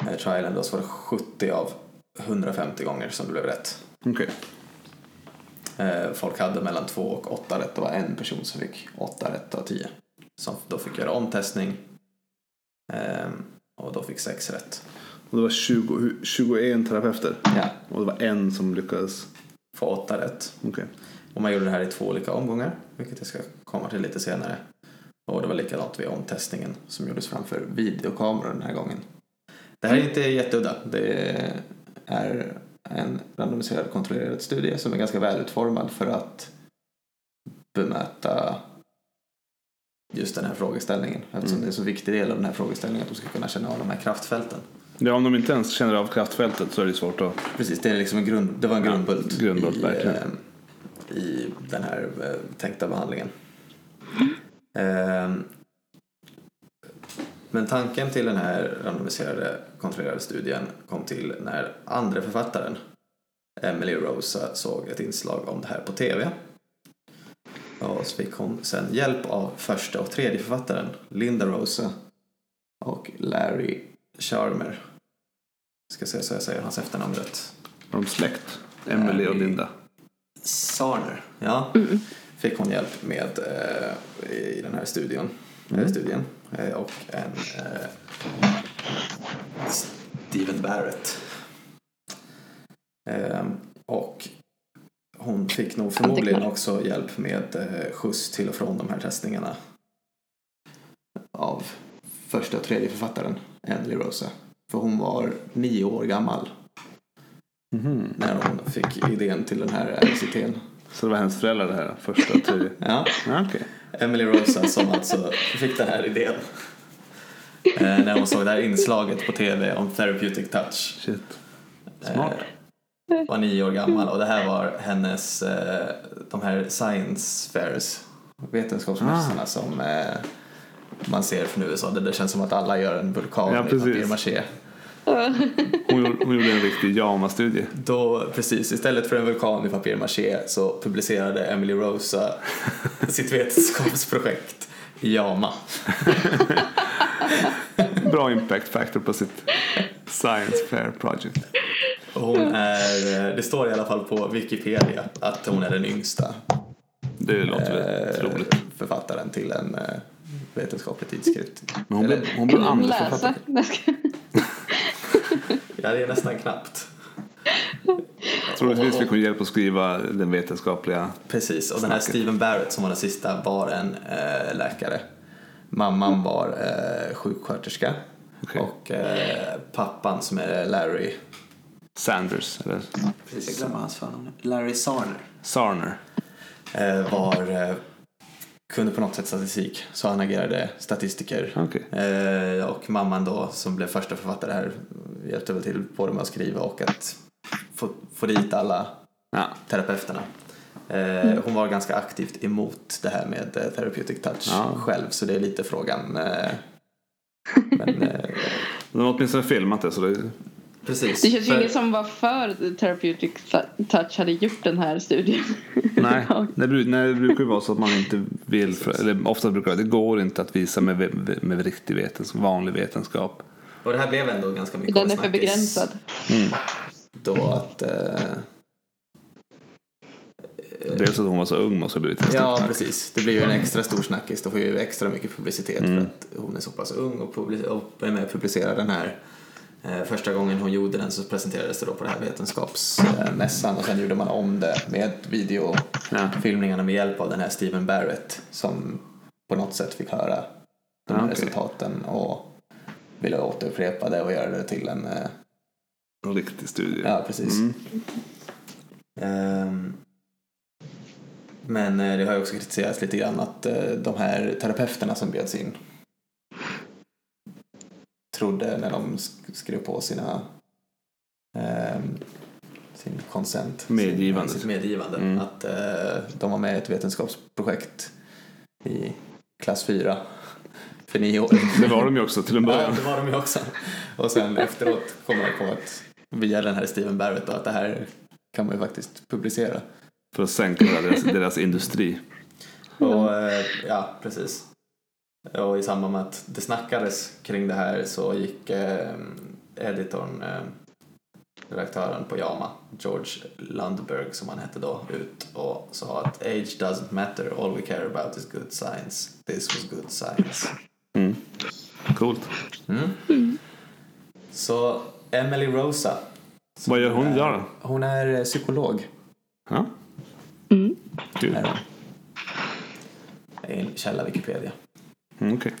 eh, trialen då så var det 70 av 150 gånger som det blev rätt. Okej. Eh, folk hade mellan 2 och 8 rätt. Det var en person som fick 8 rätt av 10. Som då fick göra omtestning. Och då fick 6 rätt. Och det var 20, hu- 21 terapeuter. Ja, Och det var en som lyckades. få 8 rätt. Okej. Och man gjorde det här i två olika omgångar, vilket jag ska komma till lite senare. Och det var likadant vid omtestningen som gjordes framför videokameror den här gången. Det här är inte jätteudda. Det är en randomiserad kontrollerad studie som är ganska välutformad för att bemöta just den här frågeställningen. Eftersom det är en så viktig del av den här frågeställningen att de ska kunna känna av de här kraftfälten. Ja, om de inte ens känner av kraftfältet så är det svårt att... Precis, det, är liksom en grund, det var en Ja, grundbult, grundbult, i, eh, i den här eh, tänkta behandlingen. Eh, men tanken till den här randomiserade kontrollerade studien kom till när andra författaren Emily Rosa såg ett inslag om det här på TV. Och så fick hon sen hjälp av första och tredje författaren Linda Rosa och Larry Charmer. Ska se så jag säger hans efternamn rätt. Var de släkt? Emily och Linda. Sarner, ja. Fick hon hjälp med eh, i den här studion, Mm. eh, studien. Eh, och en eh, Steven Barrett. Eh, och hon fick nog förmodligen också hjälp med eh, skjuts till och från de här testningarna. Av första och tredje författaren, Emily Rosa. För hon var nio år gammal Mhm. när hon fick idén till den här RCT'n. Så det var hennes föräldrar det här, första tredje? Ja, Ja, okej. Emily Rosa som alltså fick den här idén. Eh, när hon såg det här inslaget på tv om therapeutic touch. Shit. Smart. Eh, var nio år gammal och det här var hennes, eh, de här science fairs, vetenskapsmässorna Ah. som eh, man ser från USA. Det, det känns som att alla gör en vulkan Ja, i papier-maché. Hon, hon gjorde en riktig JAMA-studie. Då, precis, istället för en vulkan i papier-maché så publicerade Emily Rosa sitt vetenskapsprojekt i JAMA. Bra impact factor på sitt Science Fair Project. Hon är, det står i alla fall på Wikipedia att hon är den yngsta Det låter eh, troligt. författaren till en eh, vetenskaplig tidskrift. Men hon blev, hon blev andra författare. Det är nästan knappt. Troligtvis fick hon hjälp att skriva den vetenskapliga. Precis, och den här. Steven Barrett som var den sista var en eh, läkare. Mamman var eh, sjuksköterska Okej. och eh, pappan som är Larry. Sanders, eller Precis, jag glömmer hans förnamn. Larry Sarner. Sarner. Eh, var, eh, kunde på något sätt statistik så han agerade statistiker. Okej. Eh, och mamman då som blev första författare här hjälpte väl till både med att skriva och att få, få dit alla Ja. terapeuterna. Eh, hon var ganska aktivt emot det här med eh, therapeutic touch Ja. själv så det är lite frågan. Eh, men, eh, De har åtminstone filmat det så det precis. Det känns ju För- ingen som var för therapeutic touch hade gjort den här studien. Nej, det, nej, det brukar ju vara så att man inte vill, för, eller ofta brukar det, det går inte att visa med, ve- med riktig vetenskap, vanlig vetenskap. Och det här blev ändå ganska mycket Den är för snackis begränsad. Då att, eh, Dels att hon var så ung måste ha blivit en ja snack. precis, det blir ju en extra stor snackis. Då får ju extra mycket publicitet Mm. för att hon är så pass ung och, och är med och publicerar den här. Eh, första gången hon gjorde den så presenterades det då på den här vetenskapsmässan och sen gjorde man om det med videofilmningarna med hjälp av den här Steven Barrett som på något sätt fick höra de här Ja, okej. resultaten och ville återupprepa det och göra det till en eh, En riktig studie. Ja, precis. Mm. Ehm, men eh, det har ju också kritiserats lite grann att eh, de här terapeuterna som bjöds in trodde när de sk- skrev på sina ehm, sin consent, Medgivande. sin, sitt medgivande Mm. att eh, de var med i ett vetenskapsprojekt i klass 4 för nio år. Det var de ju också till en Ja, början. det var de ju också. Och sen efteråt kom jag på att via den här Steven Barrett då, att det här kan man ju faktiskt publicera. För att sänka deras, deras industri. Och eh, ja, precis. Och i samband med att det snackades kring det här så gick eh, editorn, eh, redaktören på Yama, George Lundberg som han hette då, ut och sa att age doesn't matter, all we care about is good science. This was good science. Mm. Coolt. Mm. Så Emily Rosa. Vad gör hon är- idag då? Hon är eh, psykolog. Ja. Mm. Kul. Är hon. Det är en källa Wikipedia. Mm, okej.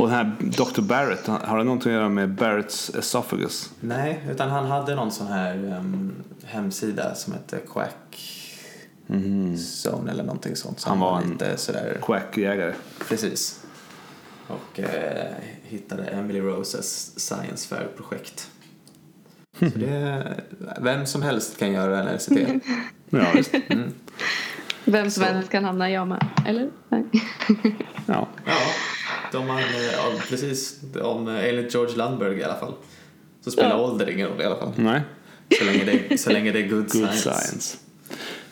Och den här Dr. Barrett, har det någonting att göra med Barretts esophagus? Nej, utan han hade någon sån här ehm, hemsida som hette Quack Zone eller någonting sånt. Så Han var en- lite sådär, Quackjägare. precis. Och eh, hittade Emily Roses Science Fair-projekt. Så det, vem som helst kan göra en RCT. Ja, visst. Vem som helst kan hamna i Yama, eller? Nej. Ja. Ja, de man, ja, precis. Om, eh, enligt George Lundberg i alla fall. Så spelar Ja. ålder ingen roll i alla fall. Nej. Så länge det, så länge det är good, Good science. science.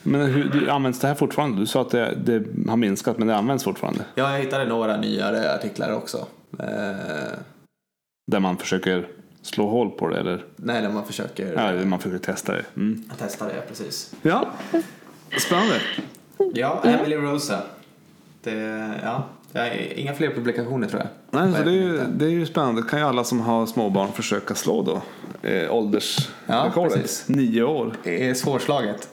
Men hur, du, används det här fortfarande? Du sa att det, det har minskat men det används fortfarande. Ja, jag hittade några nyare artiklar också. Eh, Där man försöker slå hål på det eller nej, när man försöker ja, man försöker testa det. Mm. testa det, precis. Ja, spännande. Ja, Emily Rosa. Det, ja, det inga fler publikationer tror jag. Nej, så det, är ju, det är ju spännande. Det kan ju alla som har småbarn försöka slå då. Eh, åldersrekordet. precis. Nio år. Det är svårslaget.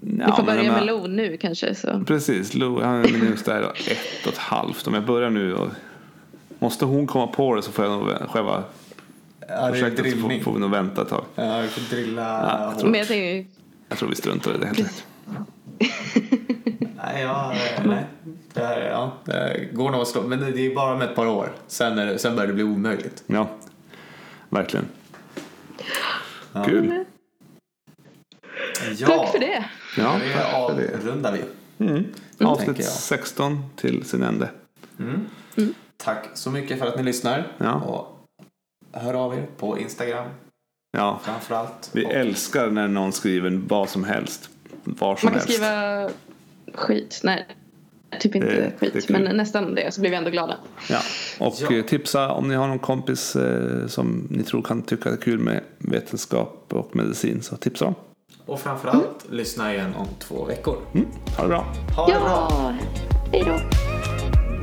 Ja, Vi får börja med Lo nu kanske. Så. Precis, Lo, han är just där ett och ett halvt. Om jag börjar nu och måste hon komma på det så får jag nog själva Ja, projektet så får, vi nog vänta ett tag. Ja, vi får drilla Ja, jag tror- Men jag tänker, Jag tror vi struntar i det helt enkelt. Nej, ja, nej. Det, här, ja, det går nog att slå, men det är bara med ett par år. Sen, är det, sen börjar det bli omöjligt. Ja, verkligen. Ja. Kul. Ja, tack för det. Ja, Det det. avrundar vi. Mm. Avsnitt jag. 16 till sin ände. Tack så mycket för att ni lyssnar. Ja. Och hör av er på Instagram Ja, framförallt. vi Och- älskar när någon skriver vad som helst. Var som Man kan helst. skriva skit. Nej, typ inte Det- det skit. kul. Men nästan det. Så blir vi ändå glada. Ja. Och Ja. eh, tipsa om ni har någon kompis eh, som ni tror kan tycka det är kul med vetenskap och medicin. Så tipsa om. Och framförallt lyssna igen om två veckor. Mm. Ha det bra. Ha det bra! Ja, hej då.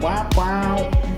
Wow, wow.